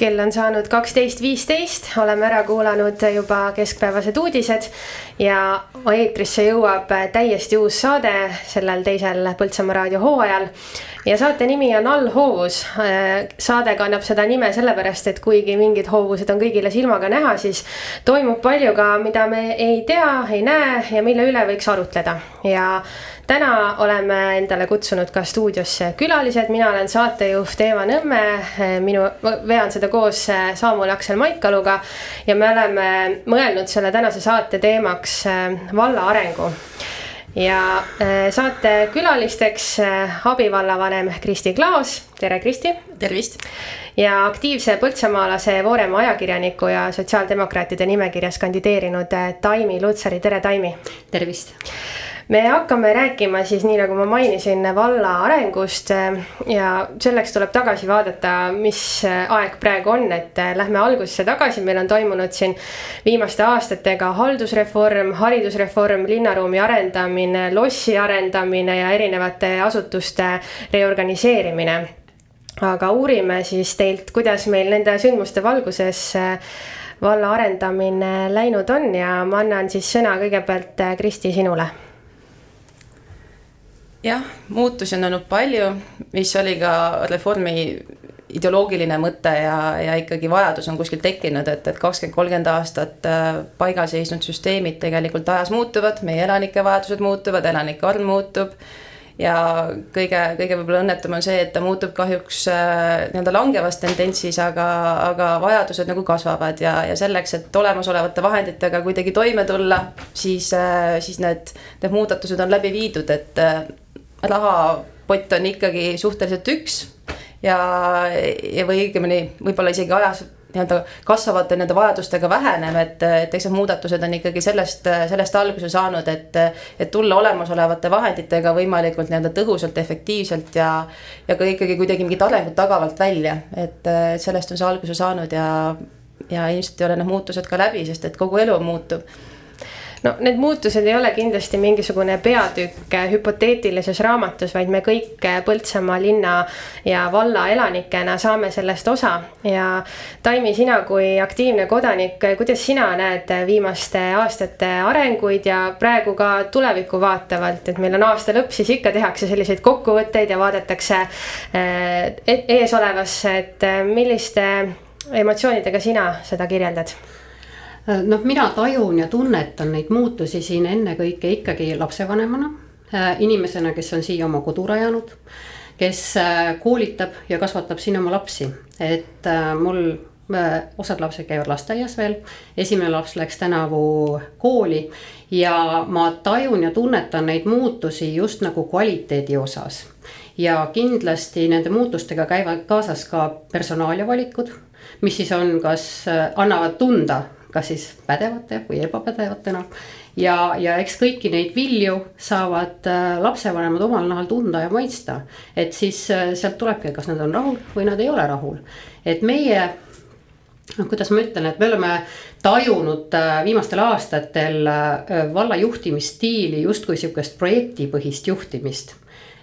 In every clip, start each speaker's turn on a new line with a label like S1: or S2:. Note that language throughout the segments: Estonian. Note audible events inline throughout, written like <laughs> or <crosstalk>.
S1: kell on saanud kaksteist viisteist, oleme ära kuulanud juba keskpäevased uudised ja eetrisse jõuab täiesti uus saade sellel teisel Põltsamaa raadio hooajal. Ja saate nimi on Allhoovus. saade kannab seda nime sellepärast, et kuigi mingid hoovused on kõigile silmaga näha, siis toimub palju ka, mida me ei tea, ei näe ja mille üle võiks arutleda ja täna oleme endale kutsunud ka stuudiosse külalised, mina olen saatejuht Eeva Nõmme, minu, vean seda koos Saamul Aksel Maikaluga. ja me oleme mõelnud selle tänase saate teemaks äh, valla arengu ja äh, saate külalisteks äh, abivallavanem Kristi Klaas, tere Kristi.
S2: tervist.
S1: ja aktiivse põltsamaalase Voorema ajakirjaniku ja sotsiaaldemokraatide nimekirjas kandideerinud Taimi Lutsari, tere Taimi.
S2: tervist
S1: me hakkame rääkima siis nii nagu ma mainisin valla arengust ja selleks tuleb tagasi vaadata, mis aeg praegu on, et lähme algusesse tagasi, meil on toimunud siin viimaste aastatega haldusreform, haridusreform, linnaruumi arendamine, lossi arendamine ja erinevate asutuste reorganiseerimine. Aga uurime siis teilt, kuidas meil nende sündmuste valguses valla arendamine läinud on ja ma annan siis sõna kõigepealt Kristi sinule
S2: jah, muutusi on olnud palju, mis oli ka reformi ideoloogiline mõte ja, ja ikkagi vajadus on kuskil tekkinud, et, et kakskümmend, kolmkümmend aastat äh, paigal seisnud süsteemid tegelikult ajas muutuvad, meie elanike vajadused muutuvad, elanike arv muutub. ja kõige, kõige võib-olla õnnetum on see, et ta muutub kahjuks äh, nii-öelda langevas tendentsis, aga, aga vajadused nagu kasvavad ja, ja selleks, et olemasolevate vahenditega kuidagi toime tulla, siis, äh, siis need, need muudatused on läbi viidud, et rahapott on ikkagi suhteliselt üks ja, ja või õigemini võib-olla isegi ajas nii-öelda kasvavate nende vajadustega väheneb, et, et eks need muudatused on ikkagi sellest, sellest alguse saanud, et, et tulla olemasolevate vahenditega võimalikult nii-öelda tõhusalt, efektiivselt ja, ja ka ikkagi kuidagi mingit arengut tagavalt välja, et sellest on see alguse saanud ja, ja ilmselt ei ole need muutused ka läbi, sest et kogu elu muutub
S1: no need muutused ei ole kindlasti mingisugune peatükk hüpoteetilises raamatus, vaid me kõik Põltsamaa linna ja valla elanikena saame sellest osa. ja Taimi, sina kui aktiivne kodanik, kuidas sina näed viimaste aastate arenguid ja praegu ka tulevikku vaatavalt, et meil on aasta lõpp, siis ikka tehakse selliseid kokkuvõtteid ja vaadatakse eh, eesolevasse, et milliste emotsioonidega sina seda kirjeldad
S3: noh, mina tajun ja tunnetan neid muutusi siin ennekõike ikkagi lapsevanemana, äh, inimesena, kes on siia oma kodu rajanud, kes äh, koolitab ja kasvatab siin oma lapsi, et äh, mul osad lapsed käivad lasteaias veel, esimene laps läks tänavu kooli ja ma tajun ja tunnetan neid muutusi just nagu kvaliteedi osas. ja kindlasti nende muutustega käivad kaasas ka personaalia valikud, mis siis on, kas annavad tunda kas siis pädevate või ebapädevatena. ja, ja eks kõiki neid vilju saavad äh, lapsevanemad omal nahal tunda ja maitsta. et siis äh, sealt tulebki, kas nad on rahul või nad ei ole rahul. et meie noh, kuidas ma ütlen, et me oleme tajunud äh, viimastel aastatel valla juhtimisstiili justkui sihukest projektipõhist juhtimist.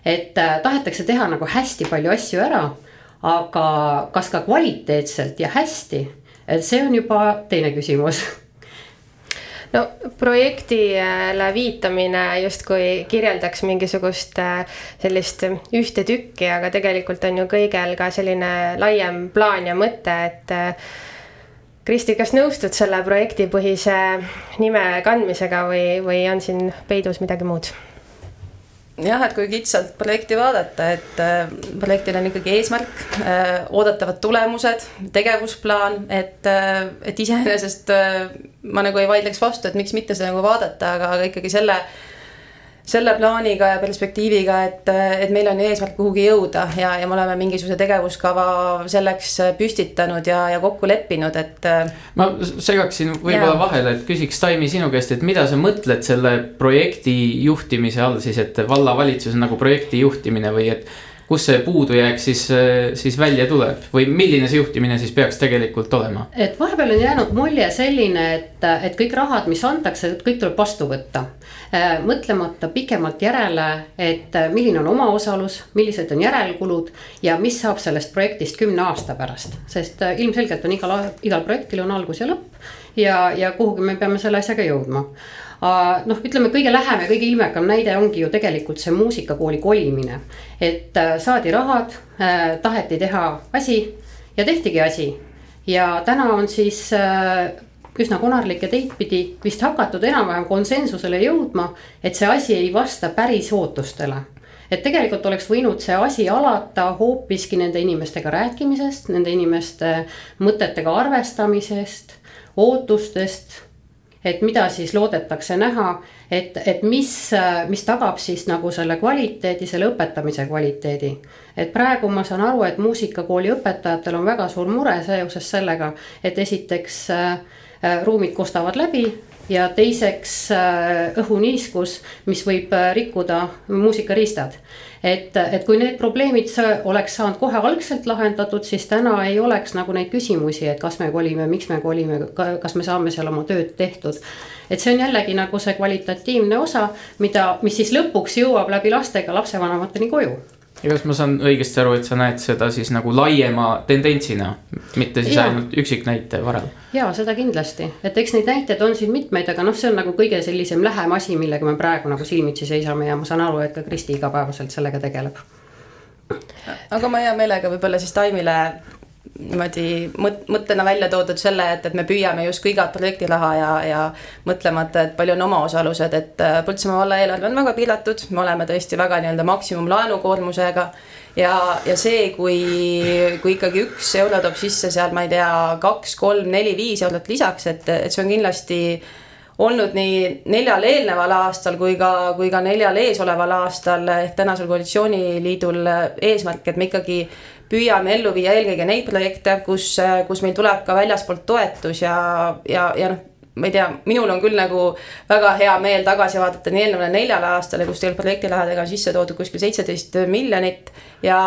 S3: et tahetakse teha nagu hästi palju asju ära, aga kas ka kvaliteetselt ja hästi see on juba teine küsimus
S1: no projektile viitamine justkui kirjeldaks mingisugust äh, sellist ühte tükki, aga tegelikult on ju kõigel ka selline laiem plaan ja mõte, et äh, Kristi, kas nõustud selle projektipõhise nime kandmisega või, või on siin peidus midagi muud?
S2: Jah, et kui kitsalt projekti vaadata, et äh, projektil on ikkagi eesmärk, äh, oodatavad tulemused, tegevusplaan, et, äh, et iseenesest ma nagu ei vaidleks vastu, et miks mitte seda nagu vaadata, aga, aga ikkagi selle selle plaaniga ja perspektiiviga, et, et meil on eesmärk kuhugi jõuda ja, ja me oleme mingisuguse tegevuskava selleks püstitanud ja, ja kokku leppinud, et.
S4: ma segaksin võib-olla vahele, et küsiks Taimi sinu käest, et mida sa mõtled selle projekti juhtimise all siis, et vallavalitsus on nagu projekti juhtimine või et kus see puudujääk siis, siis välja tuleb või milline see juhtimine siis peaks tegelikult olema?
S3: et vahepeal on jäänud mulje selline, et, et kõik rahad, mis antakse, kõik tuleb vastu võtta. Äh, mõtlemata pikemalt järele, et milline on omaosalus, millised on järelkulud ja mis saab sellest projektist kümne aasta pärast. sest äh, ilmselgelt on igal, igal projektil on algus ja lõpp ja, ja kuhugi me peame selle asjaga jõudma noh, ütleme kõige lähem ja kõige ilmekam näide ongi ju tegelikult see muusikakooli kolimine. et äh, saadi rahad, äh, taheti teha asi ja tehtigi asi. ja täna on siis äh, üsna konarlikke teid pidi vist hakatud enam-vähem konsensusele jõudma, et see asi ei vasta päris ootustele et tegelikult oleks võinud see asi alata hoopiski nende inimestega rääkimisest, nende inimeste mõtetega arvestamisest, ootustest et mida siis loodetakse näha, et, et mis, mis tagab siis nagu selle kvaliteedi, selle õpetamise kvaliteedi. et praegu ma saan aru, et muusikakooli õpetajatel on väga suur mure seoses sellega, et esiteks äh, ruumid kostavad läbi ja teiseks äh, õhuniiskus, mis võib äh, rikkuda muusikariistad et, et kui need probleemid oleks saanud kohe algselt lahendatud, siis täna ei oleks nagu neid küsimusi, et kas me kolime, miks me kolime, kas me saame seal oma tööd tehtud. et see on jällegi nagu see kvalitatiivne osa, mida, mis siis lõpuks jõuab läbi lastega lapsevanemateni koju
S4: ja kas ma saan õigesti aru, et sa näed seda siis nagu laiema tendentsina, mitte siis ja. ainult üksiknäite varal?
S3: ja seda kindlasti, et eks neid näiteid on siin mitmeid, aga noh, see on nagu kõige sellisem lähem asi, millega me praegu nagu silmitsi seisame ja ma saan aru, et ka Kristi igapäevaselt sellega tegeleb.
S2: aga ma hea meelega võib-olla siis Taimile niimoodi mõt-, mõttena välja toodud selle, et, et me püüame justkui igat projektiraha ja, ja mõtlemata, et palju on omaosalused, et äh, Põltsamaa valla eelarve on väga piiratud, me oleme tõesti väga nii-öelda maksimumlaenukoormusega. ja, ja see, kui, kui ikkagi üks euro toob sisse seal, ma ei tea, kaks, kolm, neli, viis eurot lisaks, et, et see on kindlasti olnud nii neljal eelneval aastal kui ka, kui ka neljal eesoleval aastal ehk tänasel koalitsiooniliidul eesmärk, et me ikkagi püüame ellu viia eelkõige neid projekte, kus, kus meil tuleb ka väljaspoolt toetus ja, ja, ja noh ma ei tea, minul on küll nagu väga hea meel tagasi vaadata nii eelnevale neljale aastale, kus tegelikult projektirahadega on sisse toodud kuskil seitseteist miljonit. ja,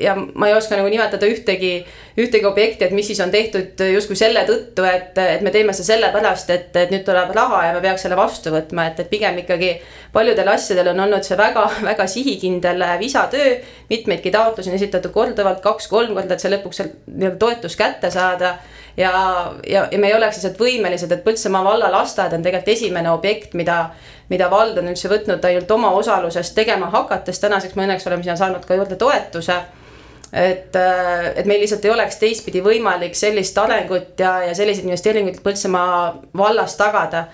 S2: ja ma ei oska nagu nimetada ühtegi, ühtegi objekti, et mis siis on tehtud justkui selle tõttu, et, et me teeme seda sellepärast, et, et nüüd tuleb raha ja me peaks selle vastu võtma, et, et pigem ikkagi paljudel asjadel on olnud see väga-väga sihikindel visatöö. mitmeidki taotlusi on esitatud korduvalt, kaks-kolm korda, et see lõpuks sealt nii-öelda toetus kätte saada ja, ja, ja me ei oleks lihtsalt võimelised, et Põltsamaa valla lasteaed on tegelikult esimene objekt, mida, mida vald on üldse võtnud ainult oma osalusest tegema hakates, tänaseks me õnneks oleme sinna saanud ka juurde toetuse. Et, et meil lihtsalt ei oleks teistpidi võimalik sellist arengut ja, ja selliseid investeeringuid Põltsamaa vallas tagada.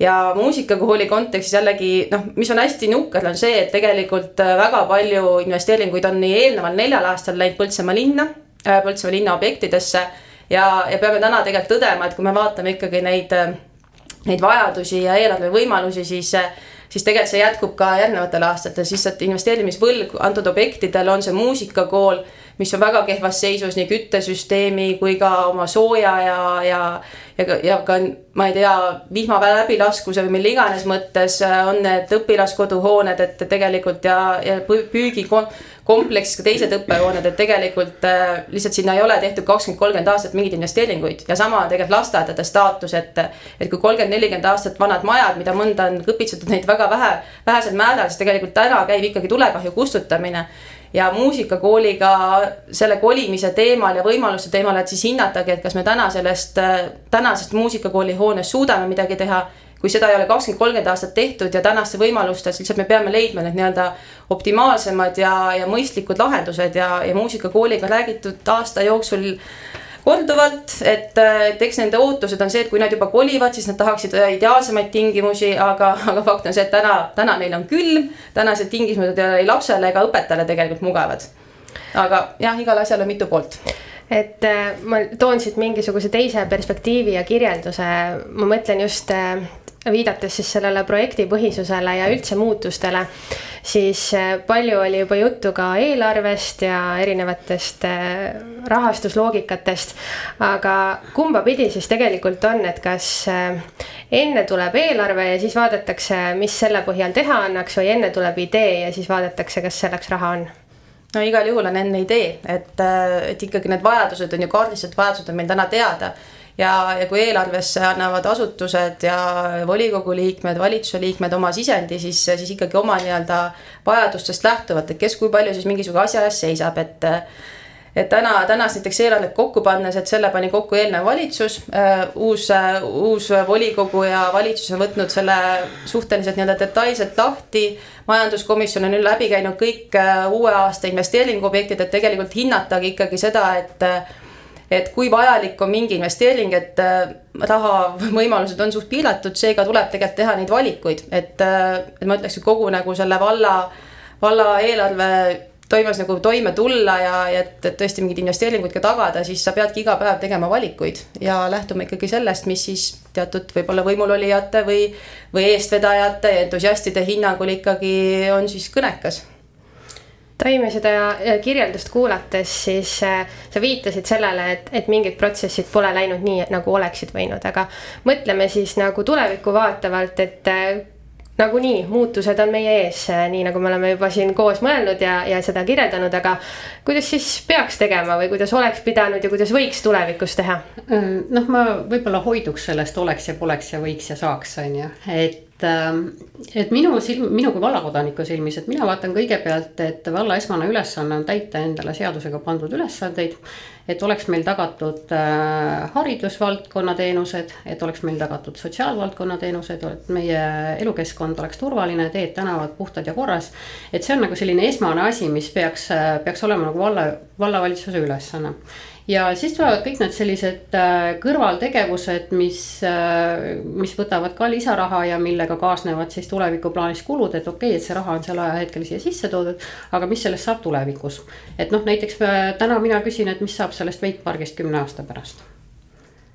S2: Ja muusikakooli kontekstis jällegi noh, mis on hästi nukker, on see, et tegelikult väga palju investeeringuid on nii eelneval neljal aastal läinud Põltsamaa linna, Põltsamaa linna objektidesse ja, ja peame täna tegelikult tõdema, et kui me vaatame ikkagi neid, neid vajadusi ja eelarve võimalusi, siis siis tegelikult see jätkub ka järgnevatel aastatel, siis et investeerimisvõlg antud objektidel on see muusikakool, mis on väga kehvas seisus nii küttesüsteemi kui ka oma sooja ja, ja ja ka, ja ka ma ei tea, vihma läbilaskuse või mille iganes mõttes on need õpilaskoduhooned, et tegelikult ja, ja püügi kompleks, ka teised õppehooned, et tegelikult äh, lihtsalt sinna ei ole tehtud kakskümmend, kolmkümmend aastat mingeid investeeringuid ja sama tegelikult lasteaedade staatus, et. et kui kolmkümmend, nelikümmend aastat vanad majad, mida mõnda on kõpitsetud neid väga vähe, vähesel määral, siis tegelikult täna käib ikkagi tulekahju kustutamine ja muusikakooliga selle kolimise teemal ja võimaluste teemal, et siis hinnatagi, et kas me täna sellest, äh, tänasest muusikakooli hoonest suudame midagi teha kui seda ei ole kakskümmend, kolmkümmend aastat tehtud ja tänaste võimalustes lihtsalt me peame leidma need nii-öelda optimaalsemad ja, ja mõistlikud lahendused ja, ja muusikakooliga räägitud aasta jooksul korduvalt, et, et eks nende ootused on see, et kui nad juba kolivad, siis nad tahaksid ideaalsemaid tingimusi, aga, aga fakt on see, et täna, täna neil on külm, tänased tingimused ei ole ei lapsele ega õpetajale tegelikult mugavad. aga jah, igal asjal on mitu poolt
S1: et äh, ma toon siit mingisuguse teise perspektiivi ja kirjelduse, ma mõtlen just äh, viidates siis sellele projektipõhisusele ja üldse muutustele, siis äh, palju oli juba juttu ka eelarvest ja erinevatest äh, rahastusloogikatest. aga kumba pidi siis tegelikult on, et kas äh, enne tuleb eelarve ja siis vaadatakse, mis selle põhjal teha annaks või enne tuleb idee ja siis vaadatakse, kas selleks raha on
S2: no igal juhul on enne idee, et, et ikkagi need vajadused on ju kaardistatud, vajadused on meil täna teada ja, ja kui eelarvesse annavad asutused ja volikogu liikmed, valitsuse liikmed oma sisendi, siis, siis ikkagi oma nii-öelda vajadustest lähtuvalt, et kes kui palju siis mingisuguse asja eest seisab, et et täna, tänast näiteks eelarvet kokku pannes, et selle pani kokku eelnev valitsus äh,, uus äh,, uus volikogu ja valitsus on võtnud selle suhteliselt nii-öelda detailselt lahti. majanduskomisjon on nüüd läbi käinud kõik äh, uue aasta investeeringuobjektid, et tegelikult hinnatagi ikkagi seda, et et kui vajalik on mingi investeering, et äh, raha võimalused on suht piiratud, seega tuleb tegelikult teha neid valikuid, et, äh, et ma ütleks, et kogu nagu selle valla, valla eelarve toimus nagu toime tulla ja, ja et, et tõesti mingeid investeeringuid ka tagada, siis sa peadki iga päev tegema valikuid ja lähtuma ikkagi sellest, mis siis teatud võib-olla võimulolijate või, või eestvedajate ja entusiastide hinnangul ikkagi on siis kõnekas
S1: Taimi seda kirjeldust kuulates, siis äh, sa viitasid sellele, et, et mingid protsessid pole läinud nii, nagu oleksid võinud, aga mõtleme siis nagu tulevikku vaatavalt, et äh, nagunii muutused on meie ees, nii nagu me oleme juba siin koos mõelnud ja, ja seda kirjeldanud, aga kuidas siis peaks tegema või kuidas oleks pidanud ja kuidas võiks tulevikus teha?
S3: noh, ma võib-olla hoiduks sellest oleks ja poleks ja võiks ja saaks, on ju, et et minu silm, minu kui vallakodaniku silmis, et mina vaatan kõigepealt, et valla esmane ülesanne on täita endale seadusega pandud ülesandeid et oleks meil tagatud äh, haridusvaldkonna teenused, et oleks meil tagatud sotsiaalvaldkonna teenused, et meie elukeskkond oleks turvaline, teed, tänavad puhtad ja korras. et see on nagu selline esmane asi, mis peaks, äh, peaks olema nagu valla, vallavalitsuse ülesanne ja siis tulevad kõik need sellised äh, kõrvaltegevused, mis, äh, mis võtavad ka lisaraha ja millega kaasnevad siis tulevikuplaanis kulud, et okei okay,, et see raha on sel ajahetkel siia sisse toodud. aga mis sellest saab tulevikus, et noh, näiteks äh, täna mina küsin, et mis saab sellest Wake Pargist kümne aasta pärast?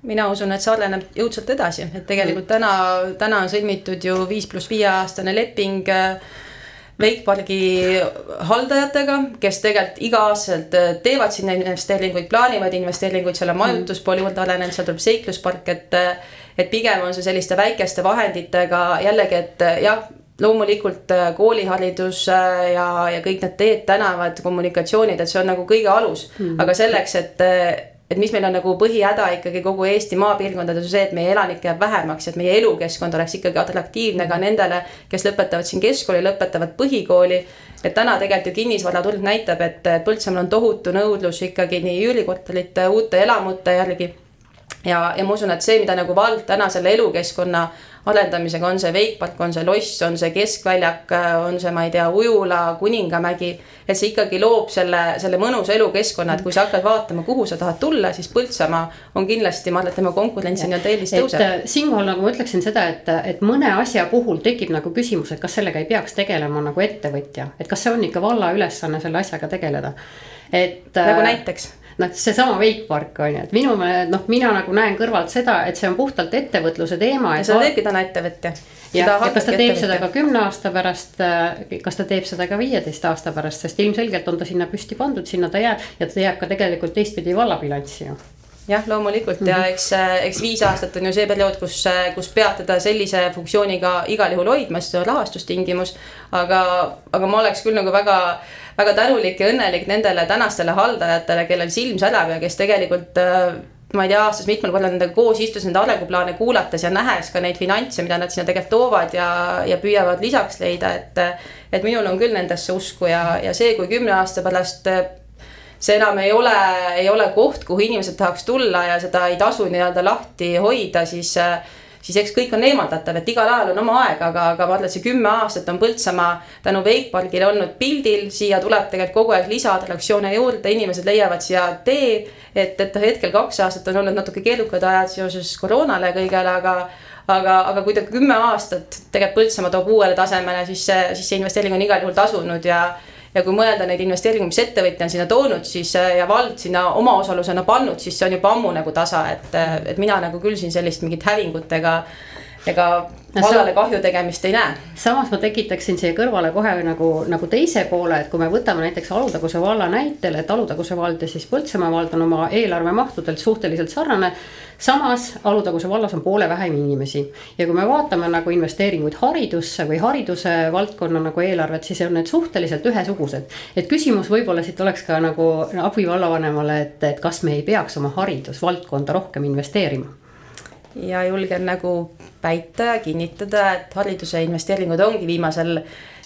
S2: Mina usun, et see areneb jõudsalt edasi, et tegelikult täna, täna on sõlmitud ju viis pluss viie aastane leping äh, Wakepargi haldajatega, kes tegelikult iga-aastaselt äh, teevad sinna investeeringuid, plaanivad investeeringuid, seal on majutuspool juurde arenenud, seal tuleb seikluspark, et. Äh, et pigem on see selliste väikeste vahenditega jällegi, et äh, jah loomulikult kooliharidus ja, ja kõik need teed, tänavad, kommunikatsioonid, et see on nagu kõige alus mm. -hmm. aga selleks, et et mis meil on nagu põhihäda ikkagi kogu Eesti maapiirkondades on see, et meie elanikke jääb vähemaks, et meie elukeskkond oleks ikkagi atraktiivne ka nendele, kes lõpetavad siin keskkooli, lõpetavad põhikooli. et täna tegelikult ju kinnisvaraturg näitab, et Põltsamaal on tohutu nõudlus ikkagi nii üürikorterite, uute elamute järgi. ja, ja ma usun, et see, mida nagu vald täna selle elukeskkonna arendamisega, on see Wakepark, on see loss, on see keskväljak, on see, ma ei tea, ujula, Kuningamägi. et see ikkagi loob selle, selle mõnusa elukeskkonna, et kui sa hakkad vaatama, kuhu sa tahad tulla, siis Põltsamaa on kindlasti, ma arvan, et tema konkurents nii-öelda eelis tõuseb.
S3: Äh, siinkohal nagu ma ütleksin seda, et, et mõne asja puhul tekib nagu küsimus, et kas sellega ei peaks tegelema nagu ettevõtja, et kas see on ikka valla ülesanne selle asjaga tegeleda. et.
S2: nagu äh, näiteks
S3: noh, seesama Wakepark on ju, et minu meelest noh, mina nagu näen kõrvalt seda, et see on puhtalt ettevõtluse teema.
S2: ja seda teebki täna ettevõtja.
S3: ja, ja kas ta teeb seda ka kümne aasta pärast, äh, kas ta teeb seda ka viieteist aasta pärast, sest ilmselgelt on ta sinna püsti pandud, sinna ta jääb ja ta jääb ka tegelikult teistpidi vallabilanssi ju
S2: jah, loomulikult mm -hmm. ja mhm. eks, äh, eks viis aastat on ju see periood, kus, äh, kus peab teda sellise funktsiooniga igal juhul hoidma, sest see on rahastustingimus. aga, aga ma oleks küll nagu väga väga tänulik ja õnnelik nendele tänastele haldajatele, kellel silm särab ja kes tegelikult äh, ma ei tea, aastas mitmel korral nendega koos istus nende arenguplaane kuulates ja nähes ka neid finantse, mida nad sinna tegelikult toovad ja, ja püüavad lisaks leida, et. et minul on küll nendesse usku ja, ja see, kui kümne aasta pärast see enam ei ole, ei ole koht, kuhu inimesed tahaks tulla ja seda ei tasu nii-öelda lahti hoida, siis siis eks kõik on eemaldatav, et igal ajal on oma aeg, aga, aga ma arvan, et see kümme aastat on Põltsamaa tänu Wakepargile olnud pildil, siia tuleb tegelikult kogu aeg lisaatraktsioone juurde, inimesed leiavad siia tee. et, et hetkel kaks aastat on olnud natuke keerukad ajad seoses koroonale kõigele, aga aga, aga kui ta kümme aastat tegelikult Põltsamaa toob uuele tasemele, siis see, siis see investeering on igal juhul tasunud ja ja kui mõelda neid investeeringuid, mis ettevõtja on sinna toonud, siis äh, ja vald sinna omaosalusena pannud, siis see on juba ammu nagu tasa, et, äh, et mina nagu küll siin sellist mingit hävingut ega ega vallale kahju tegemist ei näe.
S3: samas ma tekitaksin siia kõrvale kohe nagu, nagu teise poole, et kui me võtame näiteks Alutaguse valla näitel, et Alutaguse vald ja siis Põltsamaa vald on oma eelarve mahtudelt suhteliselt sarnane. samas Alutaguse vallas on poole vähem inimesi ja kui me vaatame nagu investeeringuid haridusse või hariduse valdkonna nagu eelarvet, siis on need suhteliselt ühesugused. et küsimus võib-olla siit oleks ka nagu abivallavanemale, et, et kas me ei peaks oma haridusvaldkonda rohkem investeerima
S2: ja julgen nagu väita ja kinnitada, et hariduse investeeringud ongi viimasel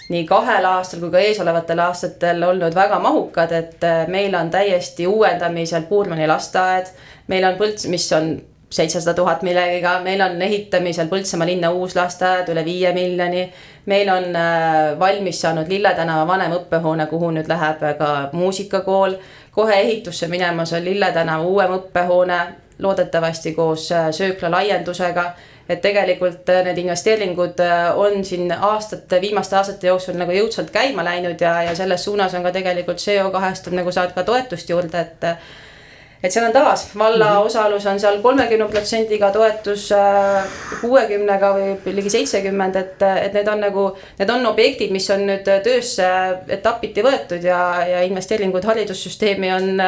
S2: nii kahel aastal kui ka eesolevatel aastatel olnud väga mahukad, et äh, meil on täiesti uuendamisel Puurmani lasteaed. meil on Põlts, mis on seitsesada tuhat millegiga, meil on ehitamisel Põltsamaa linna uus lasteaed üle viie miljoni. meil on äh, valmis saanud Lille tänava vanem õppehoone, kuhu nüüd läheb ka muusikakool. kohe ehitusse minemas on Lille tänava uuem õppehoone loodetavasti koos äh, söökla laiendusega. et tegelikult äh, need investeeringud äh, on siin aastate, viimaste aastate jooksul nagu jõudsalt käima läinud ja, ja selles suunas on ka tegelikult CO2-st on nagu saad ka toetust juurde, et et seal on taas valla mm -hmm. osalus on seal kolmekümne protsendiga toetus kuuekümnega või ligi seitsekümmend, et, et need on nagu, need on objektid, mis on nüüd töösse etapiti võetud ja, ja investeeringud haridussüsteemi on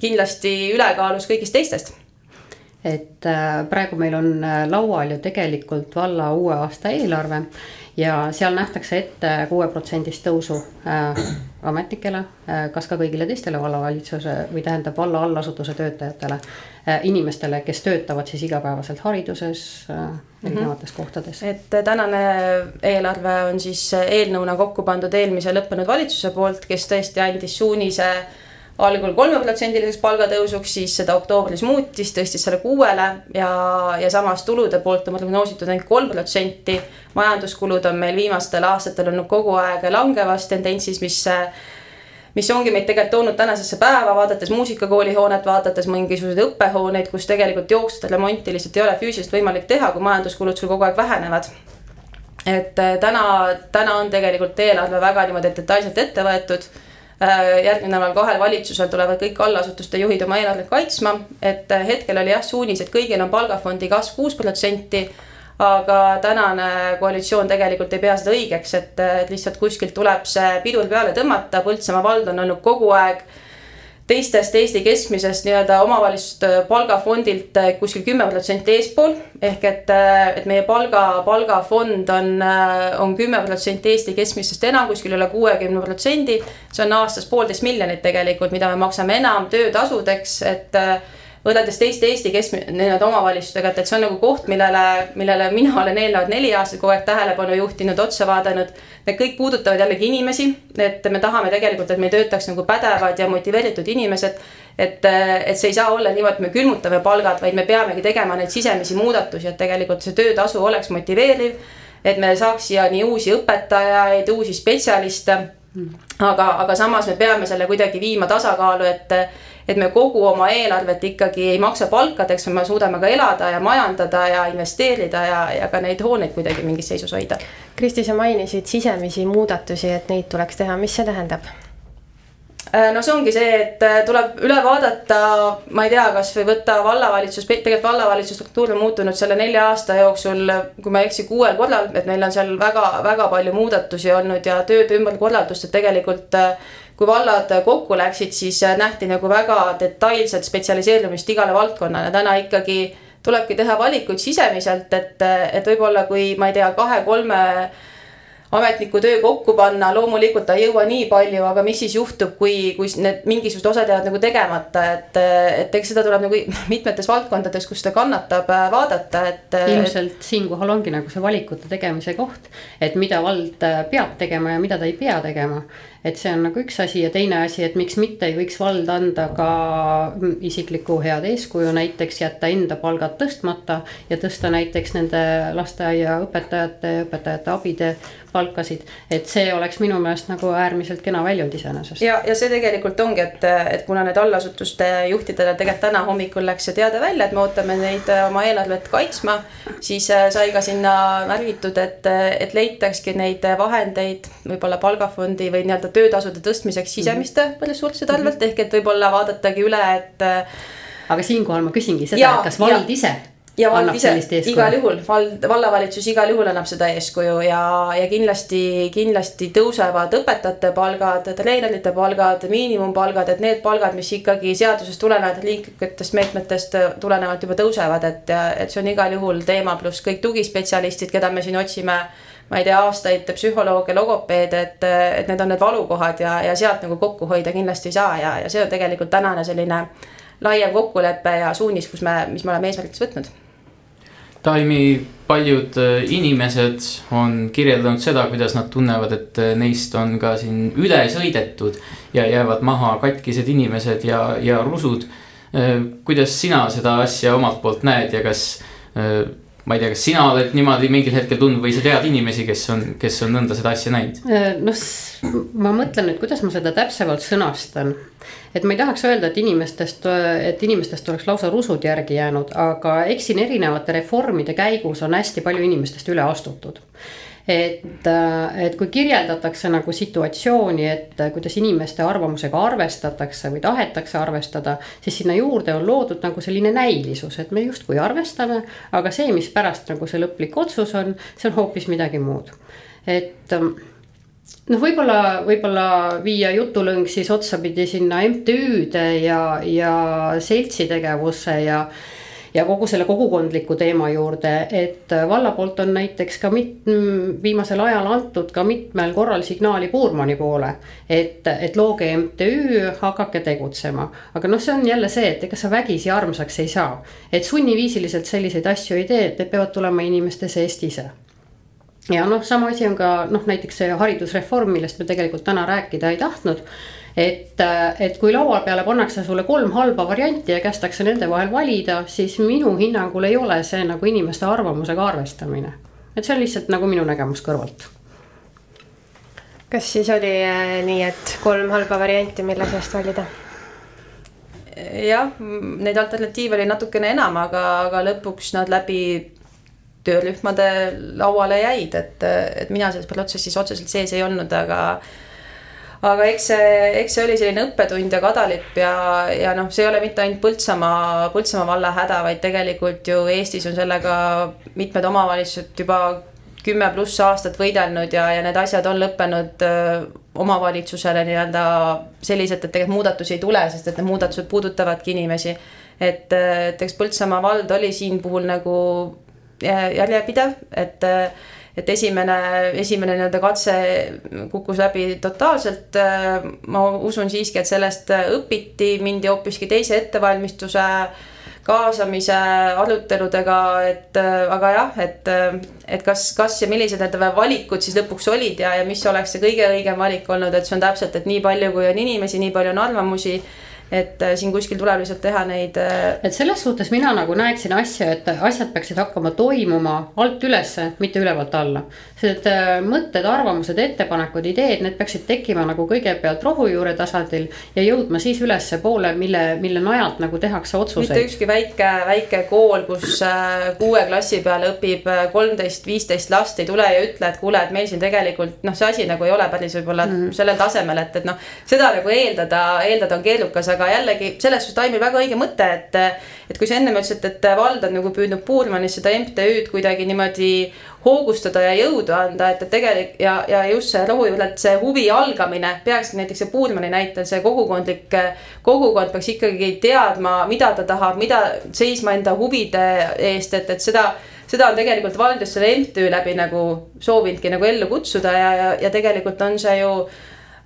S2: kindlasti ülekaalus kõigist teistest
S3: et äh, praegu meil on äh, laual ju tegelikult valla uue aasta eelarve ja seal nähtakse ette kuueprotsendist tõusu äh, ametnikele äh,, kas ka kõigile teistele vallavalitsuse või tähendab valla allasutuse töötajatele äh,. inimestele, kes töötavad siis igapäevaselt hariduses äh, erinevates mm -hmm. kohtades.
S2: et tänane eelarve on siis eelnõuna kokku pandud eelmise lõppenud valitsuse poolt, kes tõesti andis suunise algul kolmeprotsendiliseks palgatõusuks, siis seda oktoobris muutis, tõstis selle kuuele ja, ja samas tulude poolt on prognoositud ainult kolm protsenti. majanduskulud on meil viimastel aastatel olnud kogu aeg langevas tendentsis, mis mis ongi meid tegelikult toonud tänasesse päeva, vaadates muusikakooli hoonet, vaadates mingisuguseid õppehooneid, kus tegelikult jooksvat remonti lihtsalt ei ole füüsiliselt võimalik teha, kui majanduskulud sul kogu aeg vähenevad. et äh, täna, täna on tegelikult eelarve väga niimoodi detailselt ette võetud järgmine nädal kahel valitsusel tulevad kõik allasutuste juhid oma eelarvet kaitsma, et äh, hetkel oli jah suunis, et kõigil on palgafondi kasv kuus protsenti. aga tänane koalitsioon tegelikult ei pea seda õigeks, et, et lihtsalt kuskilt tuleb see pidur peale tõmmata, Põltsamaa vald on olnud kogu aeg teistest Eesti keskmisest nii-öelda omavalitsuste palgafondilt eh, kuskil kümme protsenti eespool. ehk et, eh, et meie palga, palgafond on, on kümme protsenti Eesti keskmisest enam, kuskil üle kuuekümne protsendi. see on aastas poolteist miljonit tegelikult, mida me maksame enam töötasudeks, et võrreldes teiste Eesti keskmise nii-öelda omavalitsustega, et, et see on nagu koht, millele, millele mina olen eelnevad neli aastat kogu aeg tähelepanu juhtinud, otsa vaadanud. Need kõik puudutavad jällegi inimesi, et me tahame tegelikult, et meil töötaks nagu pädevad ja motiveeritud inimesed. et, et see ei saa olla niimoodi, et me külmutame palgad, vaid me peamegi tegema neid sisemisi muudatusi, et tegelikult see töötasu oleks motiveeriv. et me saaks siia nii uusi õpetajaid, uusi spetsialiste. aga, aga samas me peame selle kuidagi viima tasakaalu, et et me kogu oma eelarvet ikkagi ei maksa palkadeks, me suudame ka elada ja majandada ja investeerida ja, ja ka neid hooneid kuidagi mingis seisus hoida.
S1: Kristi, sa mainisid sisemisi muudatusi, et neid tuleks teha, mis see tähendab?
S2: Äh, no see ongi see, et äh, tuleb üle vaadata, ma ei tea, kasvõi võtta vallavalitsus, tegelikult vallavalitsuse struktuur on muutunud selle nelja aasta jooksul, kui ma ei eksi, kuuel korral, et meil on seal väga-väga palju muudatusi olnud ja tööde ümberkorraldust, et tegelikult äh, kui vallad kokku läksid, siis nähti nagu väga detailset spetsialiseerumist igale valdkonnale, täna ikkagi tulebki teha valikuid sisemiselt, et, et võib-olla kui ma ei tea, kahe-kolme ametniku töö kokku panna, loomulikult ta ei jõua nii palju, aga mis siis juhtub, kui, kui need mingisugused osad jäävad nagu tegemata, et, et eks seda tuleb nagu <laughs> mitmetes valdkondades, kus ta kannatab äh, vaadata, et.
S3: ilmselt siinkohal ongi nagu see valikute tegemise koht, et mida vald äh, peab tegema ja mida ta ei pea tegema et see on nagu üks asi ja teine asi, et miks mitte ei võiks vald anda ka isiklikku head eeskuju, näiteks jätta enda palgad tõstmata ja tõsta näiteks nende lasteaiaõpetajate, õpetajate abide palkasid. et see oleks minu meelest nagu äärmiselt kena väljund iseenesest.
S2: ja, ja see tegelikult ongi, et, et kuna need allasutuste juhtidele tegelikult täna hommikul läks see teade välja, et me ootame neid oma eelarvet kaitsma, siis äh, sai ka sinna märgitud, et, et leitakski neid vahendeid võib-olla palgafondi või nii-öelda töötasude tõstmiseks mhm. sisemiste mm -hmm. ressursside arvelt mm -hmm. ehk et võib-olla vaadatagi üle, et.
S3: aga siinkohal ma küsingi seda, et kas vald ja. ise
S2: ja vald ise igal juhul, vald, vallavalitsus igal juhul annab seda eeskuju ja, ja kindlasti, kindlasti tõusevad õpetajate palgad, treenerite palgad, miinimumpalgad, et need palgad, mis ikkagi seadusest tulenevad, riiklikutest meetmetest tulenevalt juba tõusevad, et, et see on igal juhul teema, pluss kõik tugispetsialistid, keda me siin otsime ma ei tea, aastaid psühholooge, logopeede, et, et need on need valukohad ja, ja sealt nagu kokku hoida kindlasti ei saa ja, ja see on tegelikult tänane selline laiem kokkulepe ja suunis, kus me, mis me oleme eesmärgiks võtnud
S4: Taimi paljud äh, inimesed on kirjeldanud seda, kuidas nad tunnevad, et äh, neist on ka siin üle sõidetud ja jäävad maha katkised inimesed ja, ja rusud. Äh, kuidas sina seda asja omalt poolt näed ja kas, ma ei tea, kas sina oled niimoodi mingil hetkel tundnud või sa tead inimesi, kes on, kes on nõnda seda asja näinud?
S3: noh, ma mõtlen nüüd, kuidas ma seda täpsemalt sõnastan et ma ei tahaks öelda, et inimestest, et inimestest oleks lausa rusud järgi jäänud, aga eks siin erinevate reformide käigus on hästi palju inimestest üle astutud et, et kui kirjeldatakse nagu situatsiooni, et kuidas inimeste arvamusega arvestatakse või tahetakse arvestada, siis sinna juurde on loodud nagu selline näilisus, et me justkui arvestame, aga see, mis pärast nagu see lõplik otsus on, see on hoopis midagi muud. et noh, võib-olla, võib-olla viia jutulõng siis otsapidi sinna MTÜ-de ja, ja seltsi tegevusse ja ja kogu selle kogukondliku teema juurde, et valla poolt on näiteks ka mit-, viimasel ajal antud ka mitmel korral signaali Puurmani poole. et, et looge MTÜ, hakake tegutsema, aga noh, see on jälle see, et ega sa vägisi armsaks ei saa. et sunniviisiliselt selliseid asju ei tee, et need peavad tulema inimeste seest ise ja noh, sama asi on ka noh, näiteks see haridusreform, millest me tegelikult täna rääkida ei tahtnud. et, et kui laua peale pannakse sulle kolm halba varianti ja kästakse nende vahel valida, siis minu hinnangul ei ole see nagu inimeste arvamusega arvestamine. et see on lihtsalt nagu minu nägemus kõrvalt.
S1: kas siis oli äh, nii, et kolm halba varianti, mille seast valida?
S2: jah, neid alternatiive oli natukene enam, aga, aga lõpuks nad läbi töörühmade lauale jäid, et, et mina selles protsessis otseselt sees ei olnud, aga aga eks see, eks see oli selline õppetund ja kadalipp ja, ja noh, see ei ole mitte ainult Põltsamaa, Põltsamaa valla häda, vaid tegelikult ju Eestis on sellega mitmed omavalitsused juba kümme pluss aastat võidelnud ja, ja need asjad on lõppenud öö, omavalitsusele nii-öelda selliselt, et tegelikult muudatusi ei tule, sest et need muudatused puudutavadki inimesi. et, et eks Põltsamaa vald oli siin puhul nagu järjepidev, et et esimene, esimene nii-öelda katse kukkus läbi totaalselt. ma usun siiski, et sellest õpiti, mindi hoopiski teise ettevalmistuse kaasamise aruteludega, et aga jah, et, et kas, kas ja millised need valikud siis lõpuks olid ja, ja mis oleks see kõige õigem valik olnud, et see on täpselt, et nii palju, kui on inimesi, nii palju on arvamusi et äh, siin kuskil tuleb lihtsalt teha neid.
S3: Äh, et selles suhtes mina nagu näeksin asja, et asjad peaksid hakkama toimuma alt ülesse, mitte ülevalt alla. Need äh, mõtted, arvamused, ettepanekud, ideed, need peaksid tekkima nagu kõigepealt rohujuure tasandil ja jõudma siis ülespoole, mille, mille najalt nagu tehakse otsuseid.
S2: mitte ükski väike, väike kool, kus kuue klassi peal õpib kolmteist, viisteist last, ei tule ja ütle, et kuule, et meil siin tegelikult noh, see asi nagu ei ole päris võib-olla mm -hmm. sellel tasemel, et, et noh, seda nagu eeldada, eeldada on keerukas, aga jällegi selles suhtes Taimil väga õige mõte, et. et kui sa ennem ütlesid, et vald on nagu püüdnud Puurmanis seda MTÜ-d kuidagi niimoodi hoogustada ja jõudu anda, et, et tegelikult ja, ja just see rohujuurelt see huvi algamine peakski näiteks see Puurmani näitel, see kogukondlik, kogukond peaks ikkagi teadma, mida ta tahab, mida seisma enda huvide eest, et, et seda seda on tegelikult vald just selle MTÜ läbi nagu soovinudki nagu ellu kutsuda ja, ja, ja tegelikult on see ju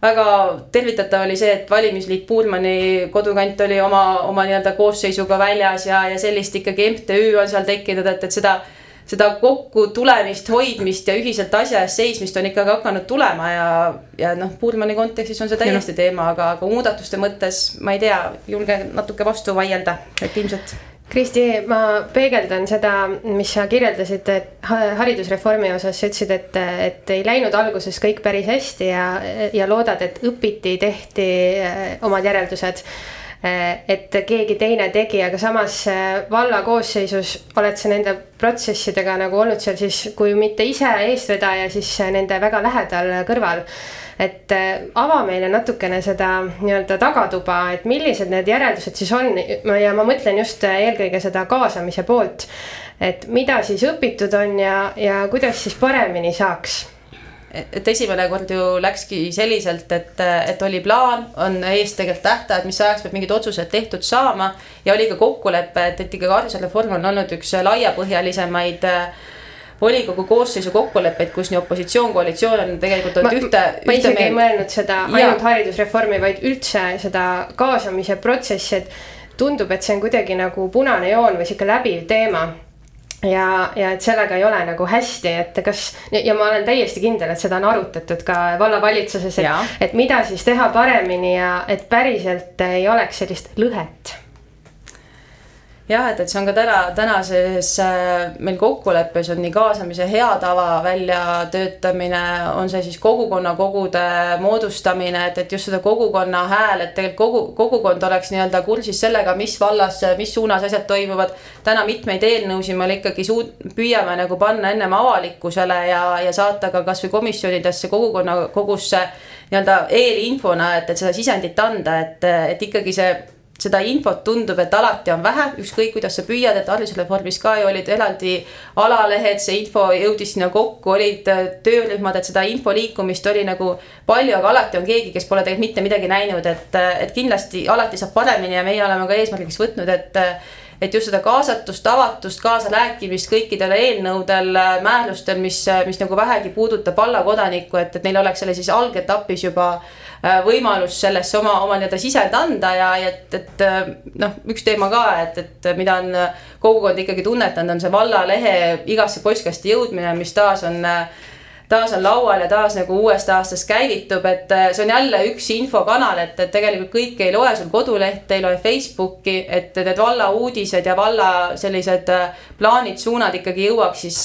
S2: väga tervitatav oli see, et valimisliit Puulmani kodukant oli oma, oma nii-öelda koosseisuga väljas ja, ja sellist ikkagi MTÜ on seal tekkinud, et, et seda seda kokkutulemist, hoidmist ja ühiselt asja eest seismist on ikkagi hakanud tulema ja, ja noh, Puurmani kontekstis on see täiesti teema, aga, aga muudatuste mõttes ma ei tea, julgen natuke vastu vaielda, et ilmselt
S1: Kristi, ma peegeldan seda, mis sa kirjeldasid, et haridusreformi osas sa ütlesid, et, et ei läinud alguses kõik päris hästi ja, ja loodad, et õpiti, tehti eh, omad järeldused. Et keegi teine tegi, aga samas valla koosseisus oled sa nende protsessidega nagu olnud seal siis, kui mitte ise eestvedaja, siis nende väga lähedal kõrval. Et ava meile natukene seda nii-öelda tagatuba, et millised need järeldused siis on. Ja ma mõtlen just eelkõige seda kaasamise poolt. et mida siis õpitud on ja, ja kuidas siis paremini saaks
S2: et esimene kord ju läkski selliselt, et, et oli plaan, on ees tegelikult tähtajad, mis ajaks peab mingid otsused tehtud saama. ja oli ka kokkulepe, et, et ikkagi haridusreform on olnud üks laiapõhjalisemaid äh, volikogu koosseisu kokkuleppeid, kus nii opositsioon, koalitsioon on tegelikult olnud ühte.
S1: ma isegi ei mõelnud seda ainult haridusreformi, vaid üldse seda kaasamise protsessi, et tundub, et see on kuidagi nagu punane joon või sihuke läbiv teema ja, ja et sellega ei ole nagu hästi, et kas ja ma olen täiesti kindel, et seda on arutatud ka vallavalitsuses, et, et mida siis teha paremini ja et päriselt ei oleks sellist lõhet
S2: jah, et, et see on ka täna, tänases äh, meil kokkuleppes on nii kaasamise hea tava väljatöötamine, on see siis kogukonnakogude moodustamine, et, et just seda kogukonna hääl, et tegelikult kogu, kogukond oleks nii-öelda kursis sellega, mis vallas, mis suunas asjad toimuvad. täna mitmeid eelnõusid me ikkagi suud-, püüame nagu panna ennem avalikkusele ja, ja saata ka kasvõi komisjonidesse, kogukonnakogusse nii-öelda eelinfona, et, et seda sisendit anda, et, et ikkagi see seda infot tundub, et alati on vähe, ükskõik kuidas sa püüad, et haridusreformis ka ju olid eraldi alalehed, see info jõudis sinna kokku, olid äh, töörühmad, et seda info liikumist oli nagu palju, aga alati on keegi, kes pole tegelikult mitte midagi näinud, et, äh, et kindlasti alati saab paremini ja meie oleme ka eesmärgiks võtnud, et äh, et just seda kaasatust, avatust, kaasarääkimist kõikidel eelnõudel, määrustel, mis, mis nagu vähegi puudutab vallakodanikku, et, et neil oleks selle siis algetapis juba Äh, võimalus sellesse oma, oma nii-öelda sisend anda ja, ja et, et äh, noh, üks teema ka, et, et mida on kogukond ikkagi tunnetanud, on see vallalehe igasse postkasti jõudmine, mis taas on taas on laual ja taas nagu uuest aastast käivitub, et äh, see on jälle üks infokanal, et, et tegelikult kõik ei loe sul kodulehte, ei loe Facebooki, et need valla uudised ja valla sellised plaanid, suunad ikkagi jõuaks siis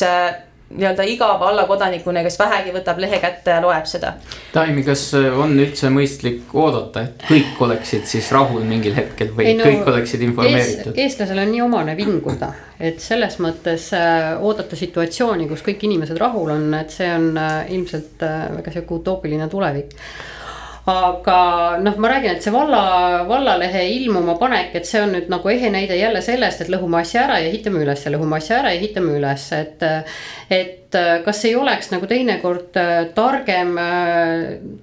S2: nii-öelda iga vallakodanikuna, kes vähegi võtab lehe kätte ja loeb seda.
S4: Taimi, kas on üldse mõistlik oodata, et kõik oleksid siis rahul mingil hetkel või ei, no, kõik oleksid informeeritud
S3: ees,? eestlasel on nii omane vinguda, et selles mõttes äh, oodata situatsiooni, kus kõik inimesed rahul on, et see on äh, ilmselt äh, väga sihuke utoopiline tulevik aga noh, ma räägin, et see valla, vallalehe ilmuma panek, et see on nüüd nagu ehe näide jälle sellest, et lõhume asja ära ja ehitame üles lõhume asja ära ja ehitame üles, et. et kas ei oleks nagu teinekord targem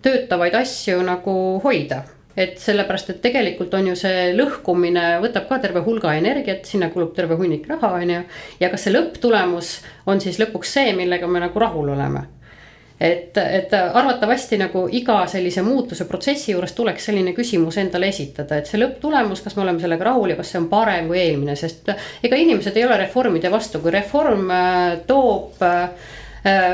S3: töötavaid asju nagu hoida et sellepärast, et tegelikult on ju see lõhkumine võtab ka terve hulga energiat, sinna kulub terve hunnik raha, on ju. ja kas see lõpptulemus on siis lõpuks see, millega me nagu rahul oleme et, et arvatavasti nagu iga sellise muutuse protsessi juures tuleks selline küsimus endale esitada, et see lõpptulemus, kas me oleme sellega rahul ja kas see on parem kui eelmine, sest ega inimesed ei ole reformide vastu, kui reform äh, toob äh,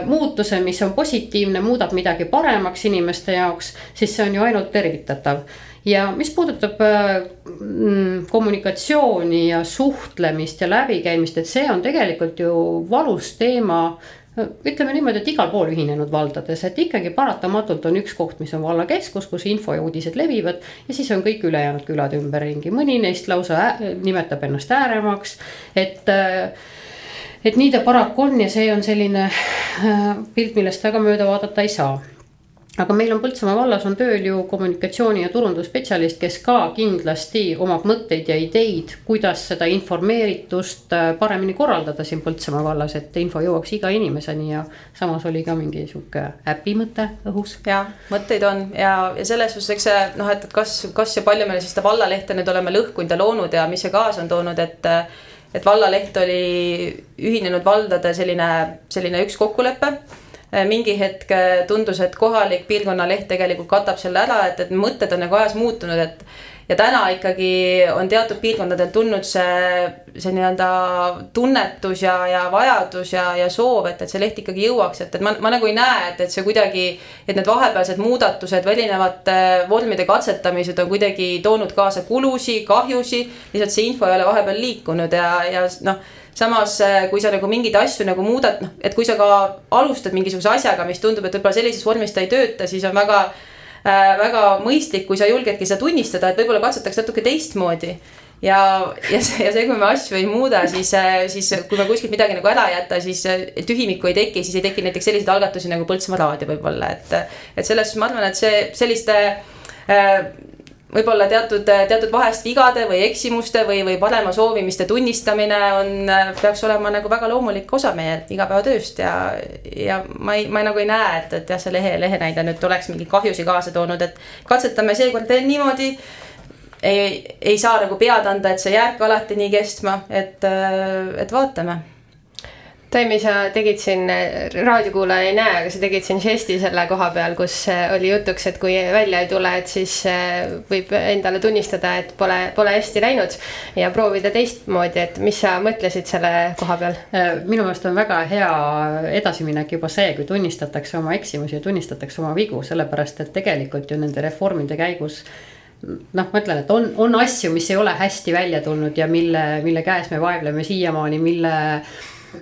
S3: muutuse, mis on positiivne, muudab midagi paremaks inimeste jaoks, siis see on ju ainult tervitatav. ja mis puudutab äh, mm, kommunikatsiooni ja suhtlemist ja läbikäimist, et see on tegelikult ju valus teema ütleme niimoodi, et igal pool ühinenud valdades, et ikkagi paratamatult on üks koht, mis on vallakeskus, kus info ja uudised levivad. ja siis on kõik ülejäänud külad ümberringi, mõni neist lausa nimetab ennast ääremaaks, et et nii ta paraku on ja see on selline äh, pilt, millest väga mööda vaadata ei saa aga meil on Põltsamaa vallas on tööl ju kommunikatsiooni ja turundusspetsialist, kes ka kindlasti omab mõtteid ja ideid, kuidas seda informeeritust äh, paremini korraldada siin Põltsamaa vallas, et info jõuaks iga inimeseni ja samas oli ka mingi sihuke äpi mõte õhus.
S2: ja mõtteid on ja, ja selles suhtes, eks see noh, et kas, kas ja palju me siis seda vallalehte nüüd oleme lõhkunud ja loonud ja mis see kaasa on toonud, et et vallaleht oli ühinenud valdade selline, selline üks kokkulepe mingi hetk äh, tundus, et kohalik piirkonnaleht tegelikult katab selle ära, et, et mõtted on nagu ajas muutunud, et ja täna ikkagi on teatud piirkondadel tulnud see, see nii-öelda tunnetus ja, ja vajadus ja, ja soov, et, et see leht ikkagi jõuaks, et, et ma, ma nagu ei näe, et, et see kuidagi, et need vahepealsed muudatused või erinevate vormide katsetamised on kuidagi toonud kaasa kulusid, kahjusid, lihtsalt see info ei ole vahepeal liikunud ja, ja noh samas, äh, kui sa nagu mingeid asju nagu muudad, noh, et kui sa ka alustad mingisuguse asjaga, mis tundub, et võib-olla sellises vormis ta ei tööta, siis on väga väga mõistlik, kui sa julgedki seda tunnistada, et võib-olla katsetaks natuke teistmoodi ja, ja see, ja see, kui me asju ei muuda, siis, siis kui me kuskilt midagi nagu ära ei jäta, siis tühimikku ei teki, siis ei teki näiteks selliseid algatusi nagu Põltsamaa raadio võib-olla, et. et selles suhtes ma arvan, et see selliste äh, võib-olla teatud, teatud vahest vigade või eksimuste või, või parema soovimiste tunnistamine on, peaks olema nagu väga loomulik osa meie igapäevatööst ja, ja ma ei, ma ei, nagu ei näe, et, et jah, see lehe, lehe näide nüüd oleks mingeid kahjusid kaasa toonud, et katsetame seekord veel niimoodi. Ei, ei saa nagu pead anda, et see jääbki alati nii kestma, et, et vaatame
S1: Taimi, sa tegid siin, raadiokuulaja ei näe, aga sa tegid siin žesti selle koha peal, kus oli jutuks, et kui välja ei tule, et siis eh, võib endale tunnistada, et pole, pole hästi läinud. ja proovida teistmoodi, et mis sa mõtlesid selle koha peal?
S3: Eh, minu meelest on väga hea edasiminek juba see, kui tunnistatakse oma eksimusi ja tunnistatakse oma vigu, sellepärast et tegelikult ju nende reformide käigus noh, ma ütlen, et on, on asju, mis ei ole hästi välja tulnud ja mille, mille käes me vaevleme siiamaani, mille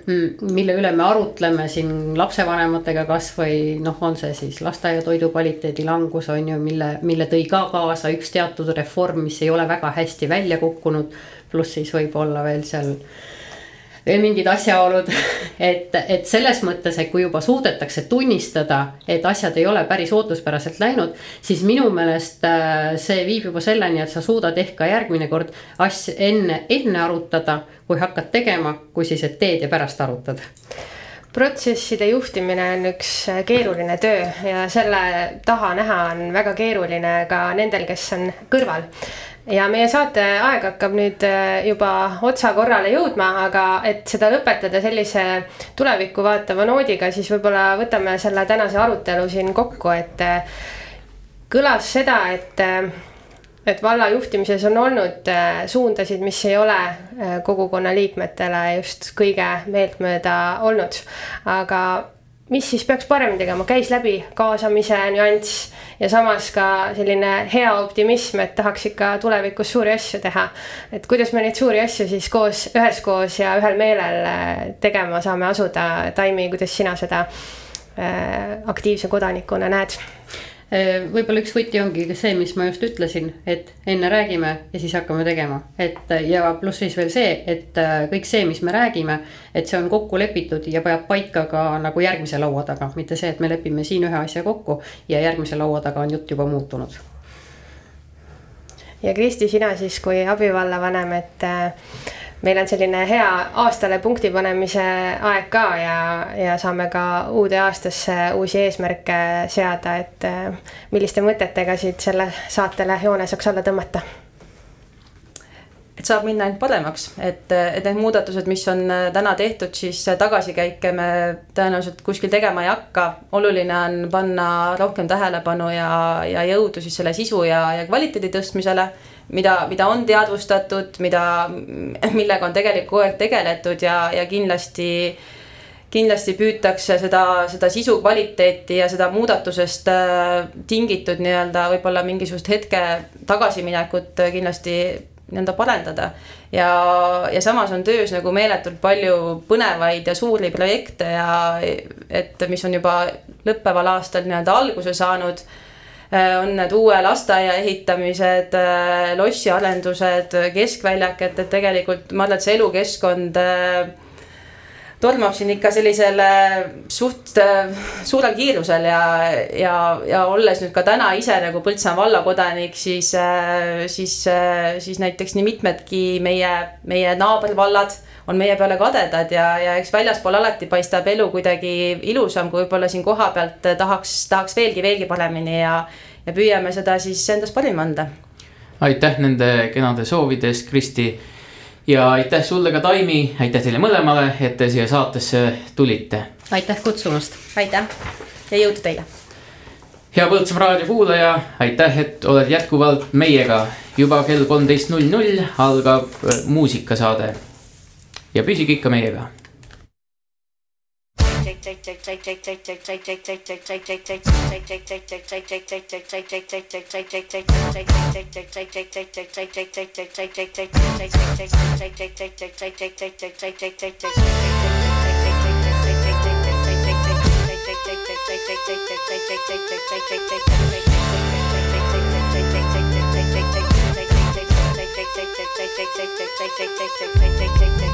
S3: mille üle me arutleme siin lapsevanematega kasvõi noh, on see siis lasteaiatoidu kvaliteedi langus on ju, mille, mille tõi ka kaasa üks teatud reform, mis ei ole väga hästi välja kukkunud. pluss siis võib-olla veel seal veel mingid asjaolud. <laughs> et, et selles mõttes, et kui juba suudetakse tunnistada, et asjad ei ole päris ootuspäraselt läinud, siis minu meelest äh, see viib juba selleni, et sa suudad ehk ka järgmine kord asja enne, enne arutada, kui hakkad tegema, kui siis, et teed ja pärast arutad
S1: protsesside juhtimine on üks keeruline töö ja selle taha näha on väga keeruline ka nendel, kes on kõrval. Ja meie saate aeg hakkab nüüd äh, juba otsa korrale jõudma, aga et seda lõpetada sellise tulevikku vaatava noodiga, siis võib-olla võtame selle tänase arutelu siin kokku, et äh, kõlas seda, et äh, et valla juhtimises on olnud suundasid, mis ei ole kogukonna liikmetele just kõige meeltmööda olnud. aga mis siis peaks paremini tegema, käis läbi kaasamise nüanss ja samas ka selline hea optimism, et tahaks ikka tulevikus suuri asju teha. et kuidas me neid suuri asju siis koos, üheskoos ja ühel meelel äh, tegema saame asuda, Taimi, kuidas sina seda äh, aktiivse kodanikuna näed?
S3: Äh, võib-olla üks võti ongi see, mis ma just ütlesin, et enne räägime ja siis hakkame tegema, et ja pluss siis veel see, et äh, kõik see, mis me räägime, et see on kokku lepitud ja peab paika ka nagu järgmise laua taga, mitte see, et me lepime siin ühe asja kokku ja järgmise laua taga on jutt juba muutunud.
S1: ja Kristi, sina siis kui abivallavanem, et äh, meil on selline hea aastale punkti panemise aeg ka ja, ja saame ka uude aastasse uusi eesmärke seada, et eh, milliste mõtetega siit selle saatele joone saaks alla tõmmata
S2: et saab minna ainult paremaks, et, et need muudatused, mis on eh, täna tehtud, siis tagasikäike me tõenäoliselt kuskil tegema ei hakka. oluline on panna rohkem tähelepanu ja, ja jõudu siis selle sisu ja, ja kvaliteedi tõstmisele mida, mida on teadvustatud, mida, millega on tegelikult kogu aeg tegeletud ja, ja kindlasti kindlasti püütakse seda, seda sisu kvaliteeti ja seda muudatusest äh, tingitud nii-öelda võib-olla mingisugust hetke tagasiminekut kindlasti nii-öelda parendada. ja, ja samas on töös nagu meeletult palju põnevaid ja suuri projekte ja et mis on juba lõppeval aastal nii-öelda alguse saanud Äh, on need uue lasteaia ehitamised, äh, lossiarendused, keskväljak, et, et tegelikult ma arvan, et see elukeskkond äh, tormab siin ikka sellisele suht suurel kiirusel ja, ja, ja olles nüüd ka täna ise nagu Põltsamaa vallakodanik, siis, siis, siis näiteks nii mitmedki meie, meie naabervallad on meie peale kadedad ja, ja eks väljaspool alati paistab elu kuidagi ilusam, kui võib-olla siin kohapealt tahaks, tahaks veelgi, veelgi paremini ja, ja püüame seda siis endast parima anda.
S4: aitäh nende kenade soovide eest, Kristi. Ja aitäh sulle ka, Taimi, aitäh teile mõlemale, et te siia saatesse tulite.
S3: aitäh kutsumast.
S2: aitäh ja jõudu teile
S4: hea Põltsamaa raadio kuulaja, aitäh, et oled jätkuvalt meiega. juba kell kolmteist null null algab muusikasaade ja püsige ikka meiega. take
S5: take take take